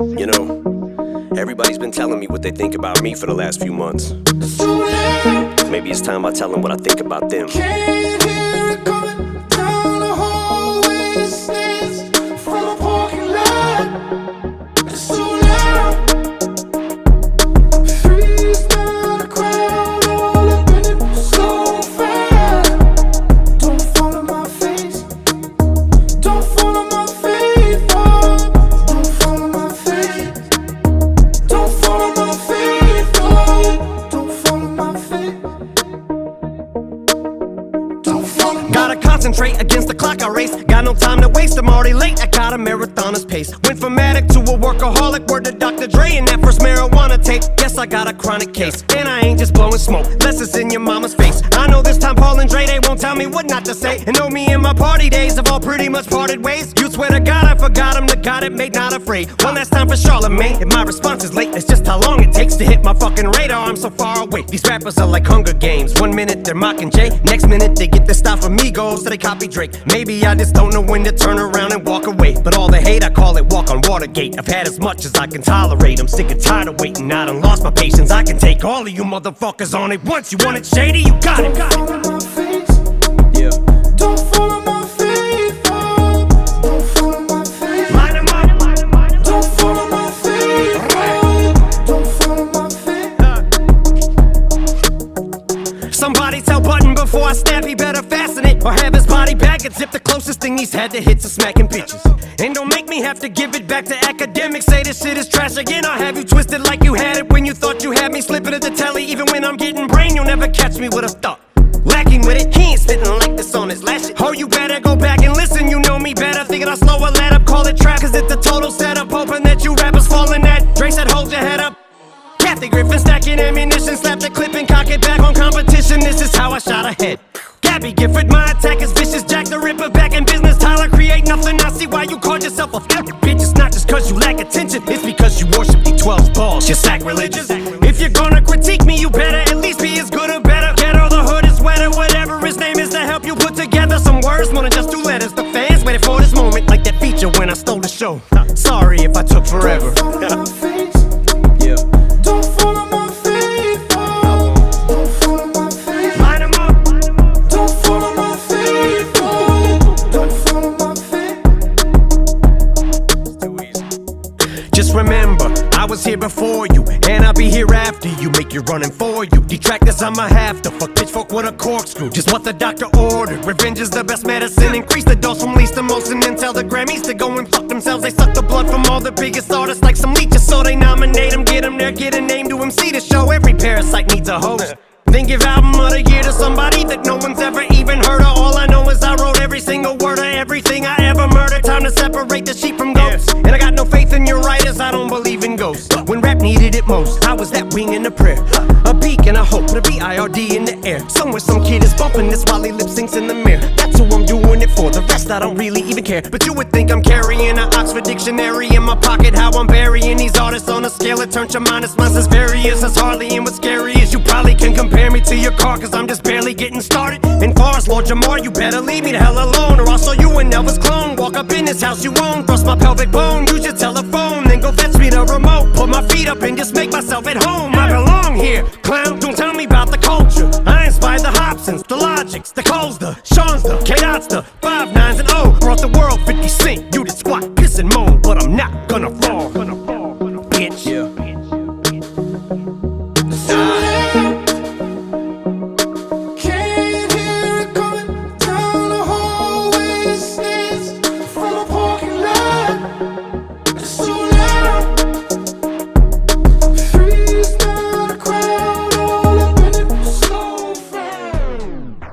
You know, everybody's been telling me what they think about me for the last few months. Maybe it's time I tell them what I think about them. No time to waste, I'm already late. I got a marathoner's pace. Went from addict to a workaholic. Word to Dr. Dre and that marijuana tape. Guess I got a chronic case. And I ain't just blowing smoke, less in your mama's face. I know this time Paul and Dre, they won't tell me what not to say. And know me and my party days have all pretty much parted ways. You swear to God, I forgot him, the God it made, not afraid. One last time for Charlamagne. If my response is late, it's just how long it takes to hit my fucking radar. I'm so far away. These rappers are like Hunger Games. One minute they're mocking Jay, next minute they get their style from Migos, so they copy Drake. Maybe I just don't know when to turn around and walk away. But all the hate, I call it walk on Watergate. I've had as much as I can tolerate. I'm sick and tired of waiting. I done lost my patience. I can take all of you motherfuckers on it once. You want it shady? You got it. Got it. fall on my face. Yeah. Don't fall on my face. oh. Don't fall on my face. Line 'em up. Don't fall on my face. oh. Don't fall on my face. Somebody tell Budden before I snap, he better fasten it. Or have his bag zip the closest thing he's had to hits of smacking bitches. And don't make me have to give it back to Akademiks. Say this shit is trash again. I'll have you twisted like you had it when you thought you had me slipping at the telly. Even when I'm getting brain, you'll never catch me with a thought. Lacking with it, he ain't spitting like this on his last shit. Oh, you better go back and listen, you know me better. Thinking I'll slow a let up, call it trap, cause it's a total setup. Hoping that you rappers falling that. Dre said, hold your head up. Kathy Griffin stacking ammunition, slap the clip and cock it back on competition. This is how I shot ahead. Gabby Gifford, my attack is vicious. Jack the Ripper back in business. Tyler, create nothing. I see why you called yourself a a f- bitch. It's not just cause you lack attention, it's because you worship the 12 balls. You're sacrilegious. If you're gonna critique me, you better at least be as good or better. Get all the hood is wetter, whatever his name is to help you put together some words. More than just two letters. The fans waited for this moment, like that feature when I stole the show. Sorry if I took forever. Remember, I was here before you, and I'll be here after you. Make you running for you. Detractors, I'ma have to fuck pitchfork with a corkscrew. Just what the doctor ordered. Revenge is the best medicine. Increase the dose from least to most, and then tell the Grammys to go and fuck themselves. They suck the blood from all the biggest artists like some leeches, so they nominate them, get them there, get a name to MC to show. Every parasite needs a host. Then give album of the year to somebody that no one's ever I was that wing in a prayer. A beacon, a hope, with B I R D in the air. Somewhere some kid is bumping this while he lip syncs in the mirror. That's who I'm doing it for, the rest I don't really even care. But you would think I'm carrying an Oxford dictionary in my pocket. How I'm burying these artists on a scale that turns your minus minus as various as Harley. And what's scary is you probably can compare me to your car, cause I'm just barely getting started. And far Lord Jamar, you better leave me the hell alone, or I'll show you an Elvis clone. Walk up in this house you own, thrust my pelvic bone, use your telephone, Go fetch me the remote, put my feet up and just make myself at home. I belong here, clown. Don't tell me about the culture. I inspire the Hopsins, the Logics, the Coles, the Sean's, the Chaos' the Five Nines and O. Brought the world 50 Cent. You did squat, piss and moan, but I'm not gonna fall.